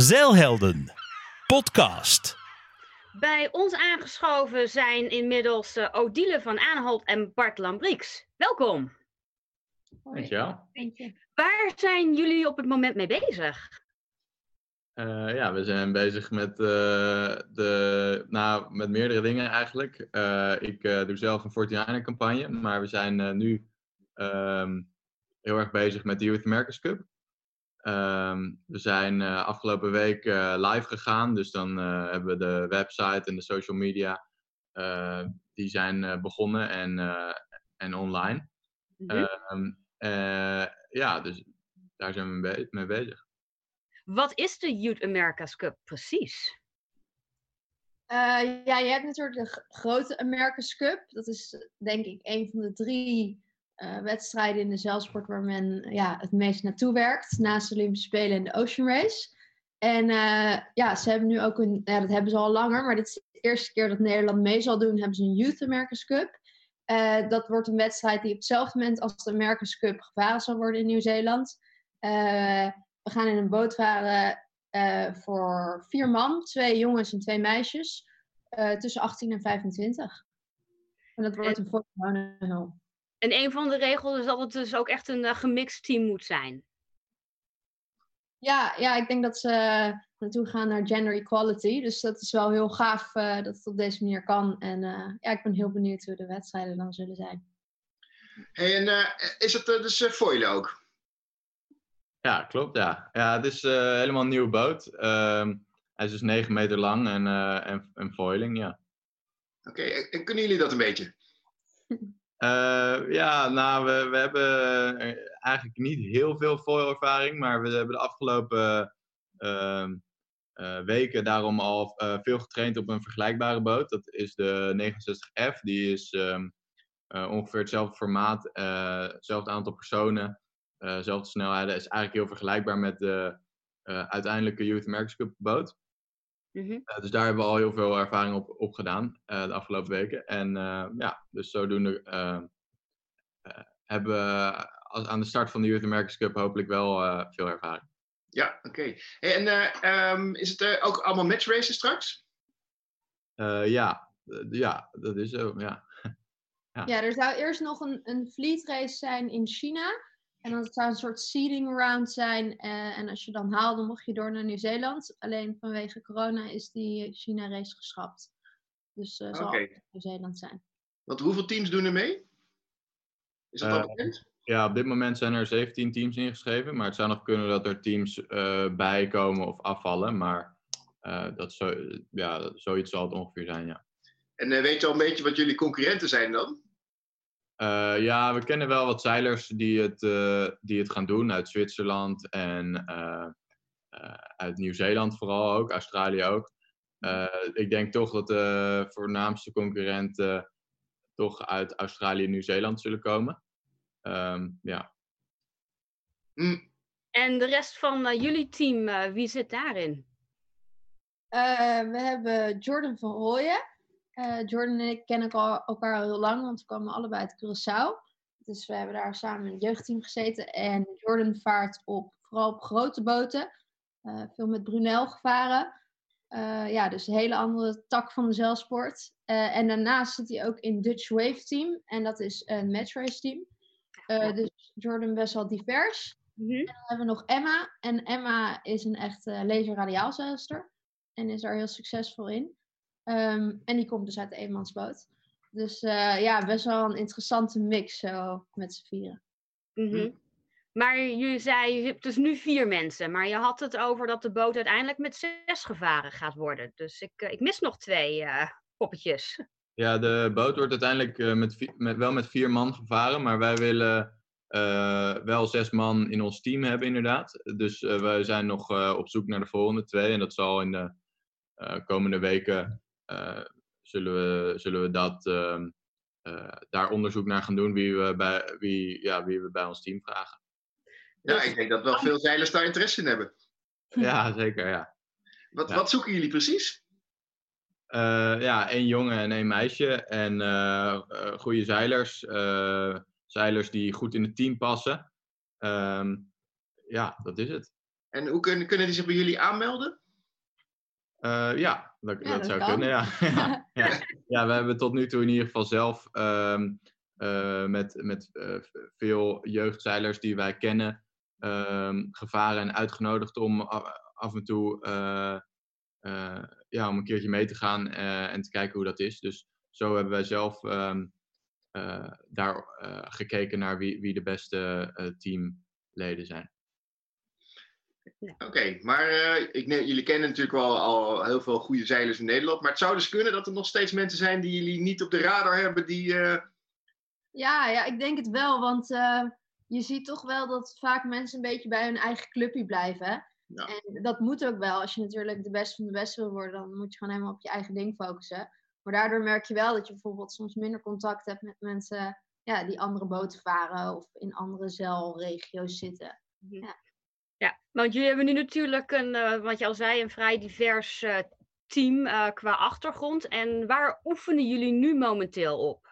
Zeilhelden, podcast. Bij ons aangeschoven zijn inmiddels uh, Odile van Aanholt en Bart Lambrieks. Welkom. Dankjewel. Waar zijn jullie op het moment mee bezig? Uh, ja, we zijn bezig met, uh, de, nou, met meerdere dingen eigenlijk. ik doe zelf een 49 campagne, maar we zijn nu um, heel erg bezig met de Youth America's Cup. Um, we zijn uh, afgelopen week uh, live gegaan, dus dan uh, hebben we de website en de social media, die zijn begonnen en, en online. Mm -hmm. ja, dus daar zijn we mee bezig. Wat is de Youth America's Cup precies? ja, je hebt natuurlijk de grote America's Cup. Dat is denk ik een van de drie uh, wedstrijden in de zeilsport waar men ja, het meest naartoe werkt. Naast de Olympische Spelen en de Ocean Race. En uh, ja, ze hebben nu ook een, ja, dat hebben ze al langer, maar dit is de eerste keer dat Nederland mee zal doen, hebben ze een Youth America's Cup. Uh, dat wordt een wedstrijd die op hetzelfde moment als de America's Cup gevaren zal worden in Nieuw-Zeeland. we gaan in een boot varen voor vier man, twee jongens en twee meisjes, tussen 18 en 25. En dat wordt een Formula en een van de regels is dat het dus ook echt een uh, gemixt team moet zijn. Ja, ja, ik denk dat ze naartoe gaan naar gender equality. Dus dat is wel heel gaaf uh, dat het op deze manier kan. En uh, ja, ik ben heel benieuwd hoe de wedstrijden dan zullen zijn. Hey, en is het dus foilen ook? Ja, klopt. Ja, ja het is helemaal een nieuwe boot. Ehm, hij is dus 9 meter lang en, en, en foiling, ja. Oké, okay, en kunnen jullie dat een beetje? Uh, ja, nou, we, we hebben eh, eigenlijk niet heel veel foilervaring, maar we hebben de afgelopen uh, uh, weken daarom al veel getraind op een vergelijkbare boot. Dat is de 69F, die is um, ongeveer hetzelfde formaat, hetzelfde aantal personen, dezelfde snelheden. Is eigenlijk heel vergelijkbaar met de uiteindelijke Youth America's Cup boot. Mm -hmm. uh, dus daar hebben we al heel veel ervaring op, op gedaan uh, de afgelopen weken. En uh, ja, dus zodoende hebben we aan de start van de Youth America's Cup hopelijk wel veel ervaring. Ja, oké. Okay. Hey, en um, is het ook allemaal matchraces straks? ja. ja, dat is zo, ja. ja. ja. er zou eerst nog een, een fleet race zijn in China. En dan zou een soort seeding round zijn. Uh, en als je dan haalt, dan mocht je door naar Nieuw-Zeeland. Alleen vanwege corona is die China-race geschrapt. Dus uh, zal okay. Nieuw-Zeeland zijn. Want hoeveel teams doen er mee? Is dat uh, al bekend? Ja, op dit moment zijn er 17 teams ingeschreven. Maar het zou nog kunnen dat er teams bijkomen of afvallen. Maar dat zo, ja, zoiets zal het ongeveer zijn, ja. En weet je al een beetje wat jullie concurrenten zijn dan? Uh, ja, we kennen wel wat zeilers die het, uh, die het gaan doen uit Zwitserland en uh, uit Nieuw-Zeeland vooral ook, Australië ook. ik denk toch dat de voornaamste concurrenten toch uit Australië en Nieuw-Zeeland zullen komen. Um, ja. Mm. En de rest van jullie team, wie zit daarin? we hebben Jordan van Rooyen. Uh, Jordan en ik kennen elkaar al heel lang, want we kwamen allebei uit Curaçao. Dus we hebben daar samen in het jeugdteam gezeten. En Jordan vaart op, vooral op grote boten. Uh, veel met Brunel gevaren. Uh, ja, dus een hele andere tak van de zeilsport. en daarnaast zit hij ook in Dutch Wave Team. En dat is een matchrace team. dus Jordan best wel divers. Mm -hmm. En dan hebben we nog Emma. En Emma is een echt laser radiaalzeilster. En is daar heel succesvol in. Um, en die komt dus uit de eenmansboot. Dus uh, ja, best wel een interessante mix zo met z'n vieren. Mm -hmm. Maar je zei, je hebt dus nu vier mensen. Maar je had het over dat de boot uiteindelijk met zes gevaren gaat worden. Dus ik, uh, ik mis nog twee uh, poppetjes. Ja, de boot wordt uiteindelijk met, vier, met, wel met vier man gevaren. Maar wij willen wel zes man in ons team hebben inderdaad. Dus wij zijn nog op zoek naar de volgende twee. En dat zal in de komende weken zullen, we, zullen we dat, uh, uh, daar onderzoek naar gaan doen wie we, bij, wie, ja, wie we bij ons team vragen. Ja, ik denk dat wel veel zeilers daar interesse in hebben. Ja, zeker, ja. Wat, ja. wat zoeken jullie precies? ja, één jongen en één meisje. En goede zeilers. zeilers die goed in het team passen. Um, ja, dat is het. En hoe kunnen, kunnen die zich bij jullie aanmelden? Eh, ja, dat, Ja, dat dat zou kan. kunnen, ja. ja, ja. Ja, we hebben tot nu toe in ieder geval zelf ehm, eh, met, met eh, veel jeugdzeilers die wij kennen ehm, gevaren en uitgenodigd om af en toe ja, om een keertje mee te gaan en te kijken hoe dat is. Dus zo hebben wij zelf ehm, eh, daar gekeken naar wie, wie de beste teamleden zijn. Oké, maar eh, ik neem, jullie kennen natuurlijk wel al heel veel goede zeilers in Nederland. Maar het zou dus kunnen dat er nog steeds mensen zijn die jullie niet op de radar hebben. Die, eh, Ja, ja, ik denk het wel, want eh, je ziet toch wel dat vaak mensen een beetje bij hun eigen clubje blijven. Ja. En dat moet ook wel. Als je natuurlijk de beste van de beste wil worden, dan moet je gewoon helemaal op je eigen ding focussen. Maar daardoor merk je wel dat je bijvoorbeeld soms minder contact hebt met mensen ja, die andere boten varen of in andere zeilregio's zitten. Ja, want jullie hebben nu natuurlijk een, eh, wat je al zei, een vrij divers eh, team eh, qua achtergrond. En waar oefenen jullie nu momenteel op?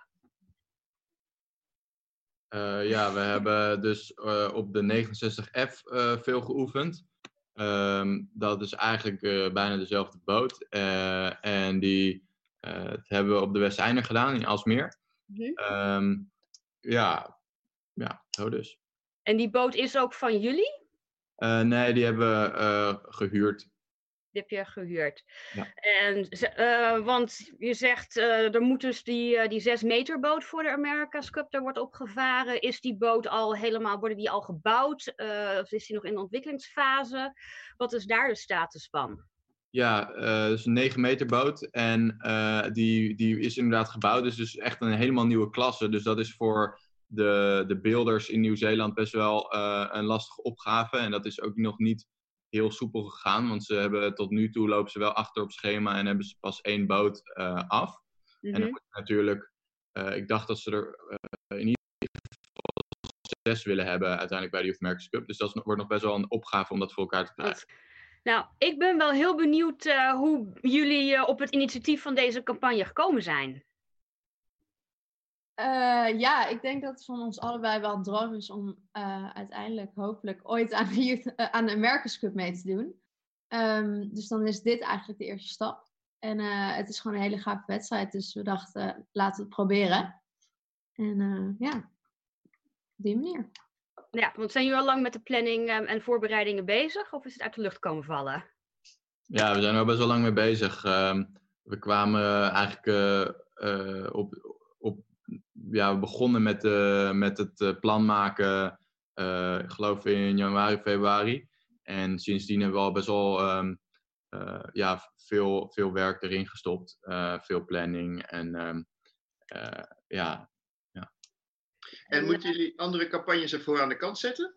Ja, we hebben dus op de 69F eh, veel geoefend. Ehm, dat is eigenlijk bijna dezelfde boot. En die dat hebben we op de Westeinder gedaan, in Alsmeer. Mhm. Ehm, ja, ja, zo dus. En die boot is ook van jullie? Eh, nee, die hebben we eh, gehuurd. Die heb je gehuurd. Ja. En, eh, want je zegt, er moet dus die, die 6 meter boot voor de America's Cup, daar wordt opgevaren. Is die boot al helemaal, worden die al gebouwd? Of is die nog in de ontwikkelingsfase? Wat is daar de status van? Ja, het is een 9 meter boot en die, die is inderdaad gebouwd. Dus het is echt een helemaal nieuwe klasse. Dus dat is voor de, de builders in Nieuw-Zeeland best wel eh, een lastige opgave. En dat is ook nog niet heel soepel gegaan. Want ze hebben tot nu toe lopen ze wel achter op schema en hebben ze pas één boot eh, af. En dan Mhm. moet je natuurlijk, eh, ik dacht dat ze er in ieder geval zes willen hebben uiteindelijk bij de Youth Cup. Dus dat is wordt nog best wel een opgave om dat voor elkaar te krijgen. Nou, ik ben wel heel benieuwd hoe jullie op het initiatief van deze campagne gekomen zijn. Eh, ja, ik denk dat het van ons allebei wel een droom is om eh, uiteindelijk hopelijk ooit aan de, Youth- eh, aan de America's Cup mee te doen. Ehm, dus dan is dit eigenlijk de eerste stap. En eh, het is gewoon een hele gave wedstrijd, dus we dachten, laten we het proberen. En eh, ja, op die manier. Ja, want zijn jullie al lang met de planning eh, en voorbereidingen bezig? Of is het uit de lucht komen vallen? Ja, we zijn er wel best wel lang mee bezig. Ehm, we kwamen eigenlijk eh, eh, op. Ja, we begonnen met, eh, met het eh, plan maken, eh, ik geloof in januari, februari. En sindsdien hebben we al best wel ehm, eh, ja, veel, veel werk erin gestopt. eh, veel planning. En ehm, eh, ja, en moeten jullie andere campagnes ervoor aan de kant zetten?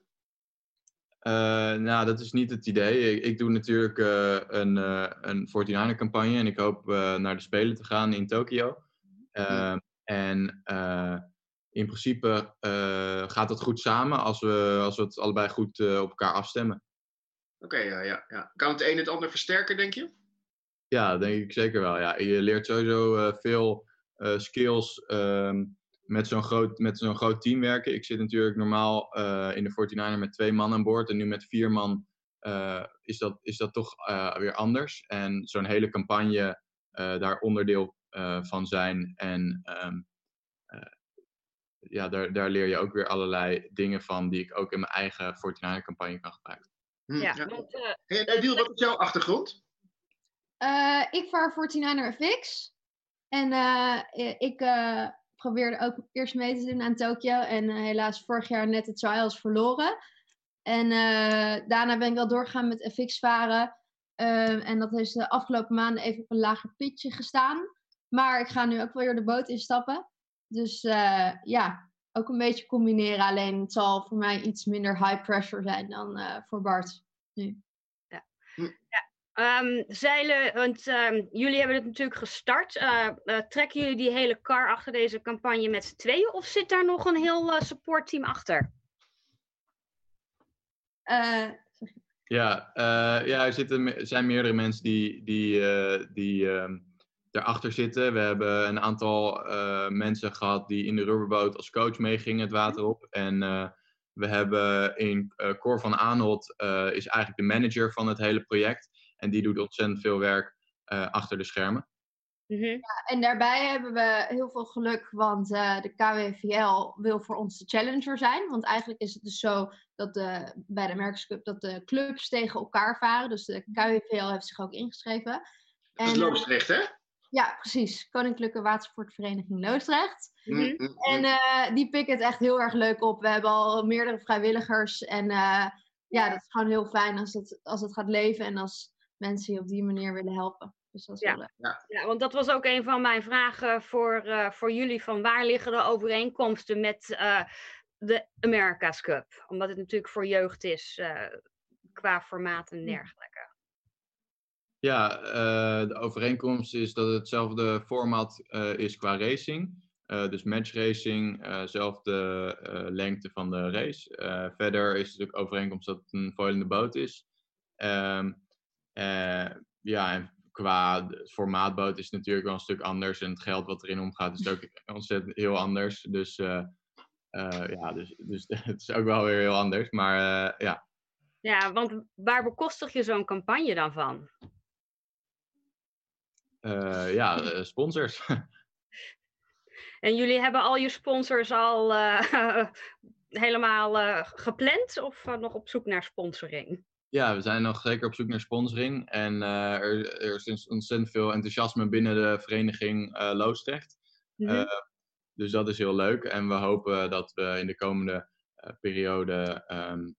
Eh, nou, dat is niet het idee. Ik, ik doe natuurlijk eh, een, eh een 49 campagne en ik hoop eh, naar de Spelen te gaan in Tokio. Eh, En eh, in principe eh, gaat dat goed samen als we, als we het allebei goed eh, op elkaar afstemmen. Oké, ja, ja, ja. Kan het een het ander versterken, denk je? Ja, denk ik zeker wel. Ja. Je leert sowieso veel skills ehm, met zo'n groot, met zo'n groot team werken. Ik zit natuurlijk normaal in de 49er met twee man aan boord. En nu met vier man is, dat, is dat toch weer anders. En zo'n hele campagne daar onderdeel van zijn. En ehm, eh, ja, daar, daar leer je ook weer allerlei dingen van die ik ook in mijn eigen 49er campagne kan gebruiken. Hm, Ja, ja. want, eh, Hey, en Adil, wat is jouw achtergrond? Eh, ik vaar 49er FX. En eh, eh, ik eh, probeerde ook eerst mee te doen aan Tokio. En eh, helaas vorig jaar net de trials verloren. En eh, daarna ben ik wel doorgegaan met FX varen. Ehm, en dat heeft de afgelopen maanden even op een lager pitje gestaan. Maar ik ga nu ook wel weer de boot instappen. Dus eh, ja, ook een beetje combineren. Alleen het zal voor mij iets minder high pressure zijn dan eh, voor Bart. Ehm, zeilen, want ehm, jullie hebben het natuurlijk gestart. Eh, trekken jullie die hele car achter deze campagne met z'n tweeën? Of zit daar nog een heel supportteam achter? Eh, Ja, eh, ja er, zitten, zijn meerdere mensen die, die, eh, die ehm, erachter zitten. We hebben een aantal eh, mensen gehad die in de rubberboot als coach meegingen het water op. En eh, We hebben in uh, Cor van Aanholt is eigenlijk de manager van het hele project. En die doet ontzettend veel werk achter de schermen. Mhm. Ja, en daarbij hebben we heel veel geluk, want uh, de KWVL wil voor ons de challenger zijn. Want eigenlijk is het dus zo dat de, bij de America's Cup dat de clubs tegen elkaar varen. Dus de KWVL heeft zich ook ingeschreven. Dat is Loosdrecht, hè? Ja, precies. Koninklijke Watersportvereniging Loosdrecht. Mm -hmm. En uh, die pikken het echt heel erg leuk op. We hebben al meerdere vrijwilligers. En uh, ja, dat is gewoon heel fijn als het, als het gaat leven en als mensen je op die manier willen helpen. Dus dat is ja. Ja. ja, want dat was ook een van mijn vragen voor, uh, voor jullie. Van waar liggen de overeenkomsten met uh, de America's Cup? Omdat het natuurlijk voor jeugd is uh, qua formaat en dergelijke. Ja, de overeenkomst is dat het hetzelfde format is qua racing. dus match racing, zelfde lengte van de race. verder is het natuurlijk overeenkomst dat het een foilende boot is. Um, ja, en qua formaatboot is het natuurlijk wel een stuk anders. En het geld wat erin omgaat is ook ontzettend heel anders. Dus, ja, dus, dus het is ook wel weer heel anders. Maar ja. Ja, want waar bekostig je zo'n campagne dan van? Ja, sponsors. en jullie hebben al je sponsors al helemaal gepland of nog op zoek naar sponsoring? Ja, we zijn nog zeker op zoek naar sponsoring. En er, er, is ontzettend veel enthousiasme binnen de vereniging Loosdrecht. Mm -hmm. uh, dus dat is heel leuk. En we hopen dat we in de komende periode um,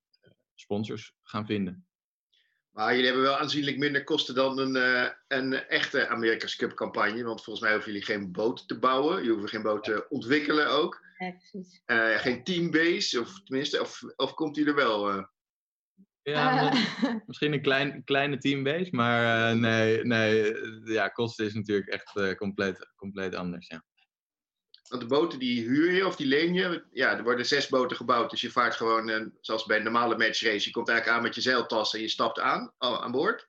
sponsors gaan vinden. Maar jullie hebben wel aanzienlijk minder kosten dan een, een echte America's Cup campagne. Want volgens mij hoeven jullie geen boot te bouwen. Je hoeft geen boot te ontwikkelen ook. Ja, precies. geen teambase, of tenminste, of, of komt die er wel? Ja, uh. misschien een klein, kleine teambase, maar uh, nee, nee, ja, kosten is natuurlijk echt uh, compleet, compleet anders, ja. Want de boten die huur je of die leen je, ja, er worden zes boten gebouwd, dus je vaart gewoon, zoals bij een normale matchrace, je komt eigenlijk aan met je zeiltas en je stapt aan, aan boord.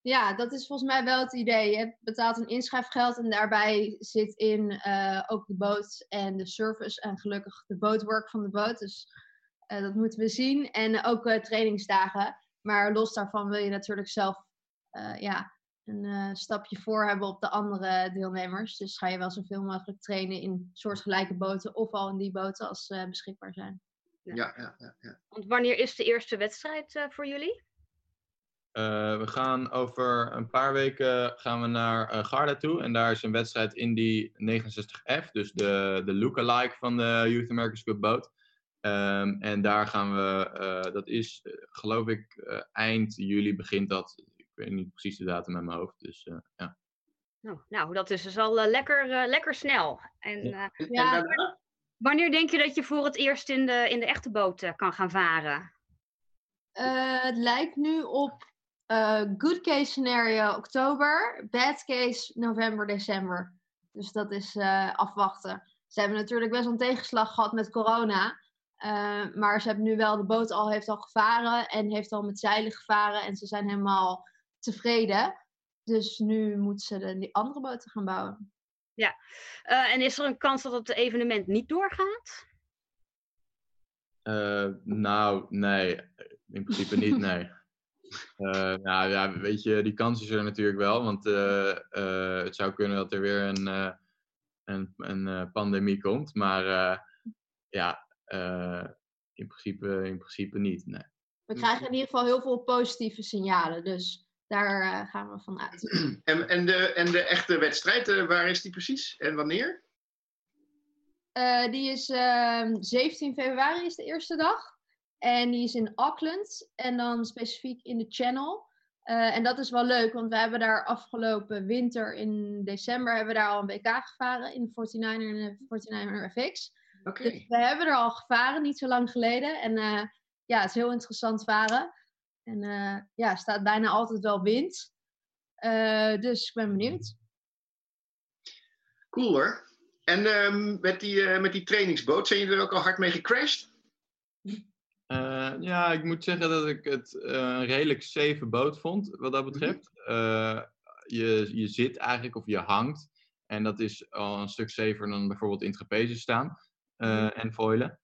Ja, dat is volgens mij wel het idee. Je betaalt een inschrijfgeld en daarbij zit in ook de boot en de service en gelukkig de bootwork van de boot. Dus uh, dat moeten we zien. En ook trainingsdagen. Maar los daarvan wil je natuurlijk zelf ja, een stapje voor hebben op de andere deelnemers. Dus ga je wel zoveel mogelijk trainen in soortgelijke boten of al in die boten als ze beschikbaar zijn. Ja. Ja, ja, ja, ja. Want wanneer is de eerste wedstrijd voor jullie? we gaan over een paar weken gaan we naar Garda toe. En daar is een wedstrijd in die 69F. Dus de, de lookalike van de Youth America's Cup boot. Um, en daar gaan we, uh, dat is uh, geloof ik uh, eind juli begint dat. Ik weet niet precies de datum met mijn hoofd. Dus ja. Oh, nou, dat is dus al lekker, lekker snel. En, ja. wanneer denk je dat je voor het eerst in de, in de echte boot kan gaan varen? het lijkt nu op good case scenario oktober, bad case november, december. Dus dat is afwachten. Ze hebben natuurlijk best wel een tegenslag gehad met corona. Uh, maar ze hebben nu wel, de boot al heeft al gevaren en heeft al met zeilen gevaren en ze zijn helemaal tevreden. Dus nu moeten ze de, die andere boten gaan bouwen. Ja, uh, en is er een kans dat het evenement niet doorgaat? Uh, nou, nee, in principe niet, nee. nou ja, weet je, die kans is er natuurlijk wel, want het zou kunnen dat er weer een, een, een pandemie komt. Maar ja, uh, in, principe, in principe niet. Nee. We krijgen in ieder geval heel veel positieve signalen, dus daar uh, gaan we van uit. En, en, de, en de echte wedstrijd, uh, waar is die precies en wanneer? die is 17 ehm, februari is de eerste dag. En die is in Auckland en dan specifiek in de Channel. en dat is wel leuk, want we hebben daar afgelopen winter in december hebben we daar al een WK gevaren in de 49er en de 49er FX. Dus we hebben er al gevaren, niet zo lang geleden. En ja, het is heel interessant varen. En uh, ja, staat bijna altijd wel wind. Uh, dus ik ben benieuwd. Cool hoor. En ehm, met, die, met die trainingsboot, zijn jullie er ook al hard mee gecrashed? ja, ik moet zeggen dat ik het een redelijk safe boot vond, wat dat betreft. Mhm. je, je zit eigenlijk of je hangt. En dat is al een stuk safer dan bijvoorbeeld in trapeze staan. Mhm. Eh, en foilen.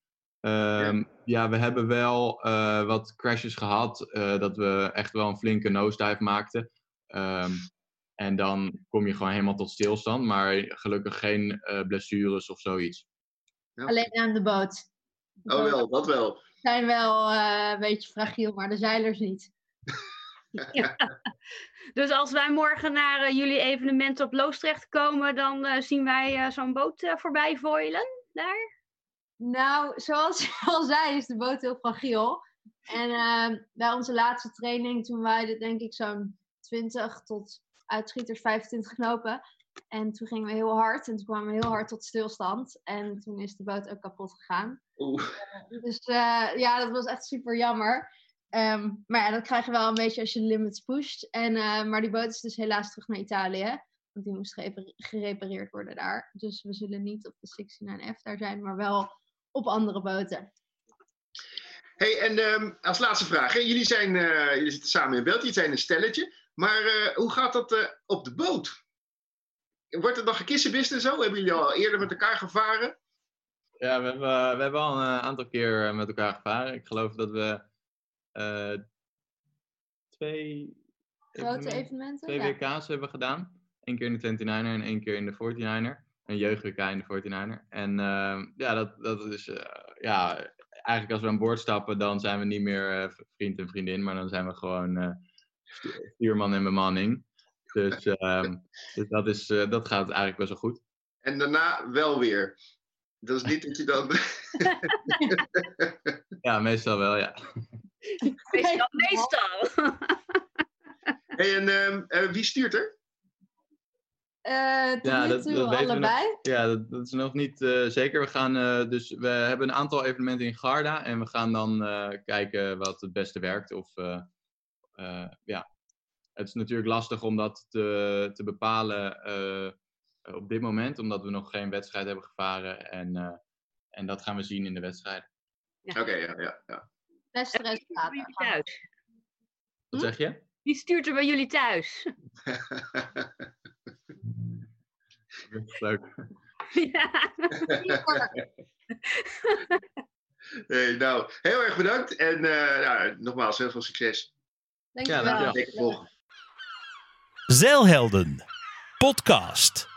Ehm, ja. we hebben wel wat crashes gehad. dat we echt wel een flinke nosedive maakten. Ehm, en dan kom je gewoon helemaal tot stilstand. Maar gelukkig geen blessures of zoiets. Alleen aan de boot. oh wel, dat wel. zijn wel een beetje fragiel, maar de zeilers niet. ja. Dus als wij morgen naar jullie evenement op Loostrecht komen, dan zien wij zo'n boot voorbij voilen daar? Nou, zoals je al zei, is de boot heel fragiel. En uh, bij onze laatste training, toen wij denk ik zo'n 20 tot uitschieters 25 knopen. En toen gingen we heel hard en toen kwamen we heel hard tot stilstand. En toen is de boot ook kapot gegaan. Oeh. Uh, dus uh, ja, dat was echt super jammer. Um, maar ja, dat krijg je wel een beetje als je de limits pusht. En, uh, maar die boot is dus helaas terug naar Italië. Want die moest gerepareerd worden daar. Dus we zullen niet op de 69F daar zijn, maar wel op andere boten. Hey, en um, als laatste vraag. Hè? Jullie, zijn, uh, jullie zitten samen in beeld, jullie zijn een stelletje. Maar uh, hoe gaat dat uh, op de boot? Wordt het nog gekissenbist en zo? Hebben jullie al eerder met elkaar gevaren? Ja, we hebben, we hebben al een aantal keer met elkaar gevaren. Ik geloof dat we twee grote evenementen, twee ja. WK's hebben gedaan. Eén keer in de 29er en één keer in de 49er een jeugd-WK in de 49er. En uh, ja, dat, dat is uh, ja, eigenlijk als we aan boord stappen, dan zijn we niet meer uh, vriend en vriendin, maar dan zijn we gewoon stuurman en bemanning. Dus, ehm, dus dat, is, dat gaat eigenlijk best wel goed. En daarna wel weer. Dat is niet dat je dan. ja, meestal wel, ja. Meestal. meestal. hey, en ehm, wie stuurt er? Uh, ja, dat, dat allebei. Nog, ja, dat, dat, is nog niet uh, zeker. We, gaan, uh, dus we hebben een aantal evenementen in Garda en we gaan dan kijken wat het beste werkt. Of, ja. Het is natuurlijk lastig om dat te, te bepalen op dit moment, omdat we nog geen wedstrijd hebben gevaren. En, en dat gaan we zien in de wedstrijden. Ja. Oké, okay, ja, ja, ja. Beste resultaten. thuis. Wat zeg je? Wie stuurt er bij jullie thuis? Leuk. Ja. hey, nou, heel erg bedankt. En uh, nou, nogmaals, heel veel succes. Dankjewel. Ja, dankjewel. Zeilhelden. Podcast.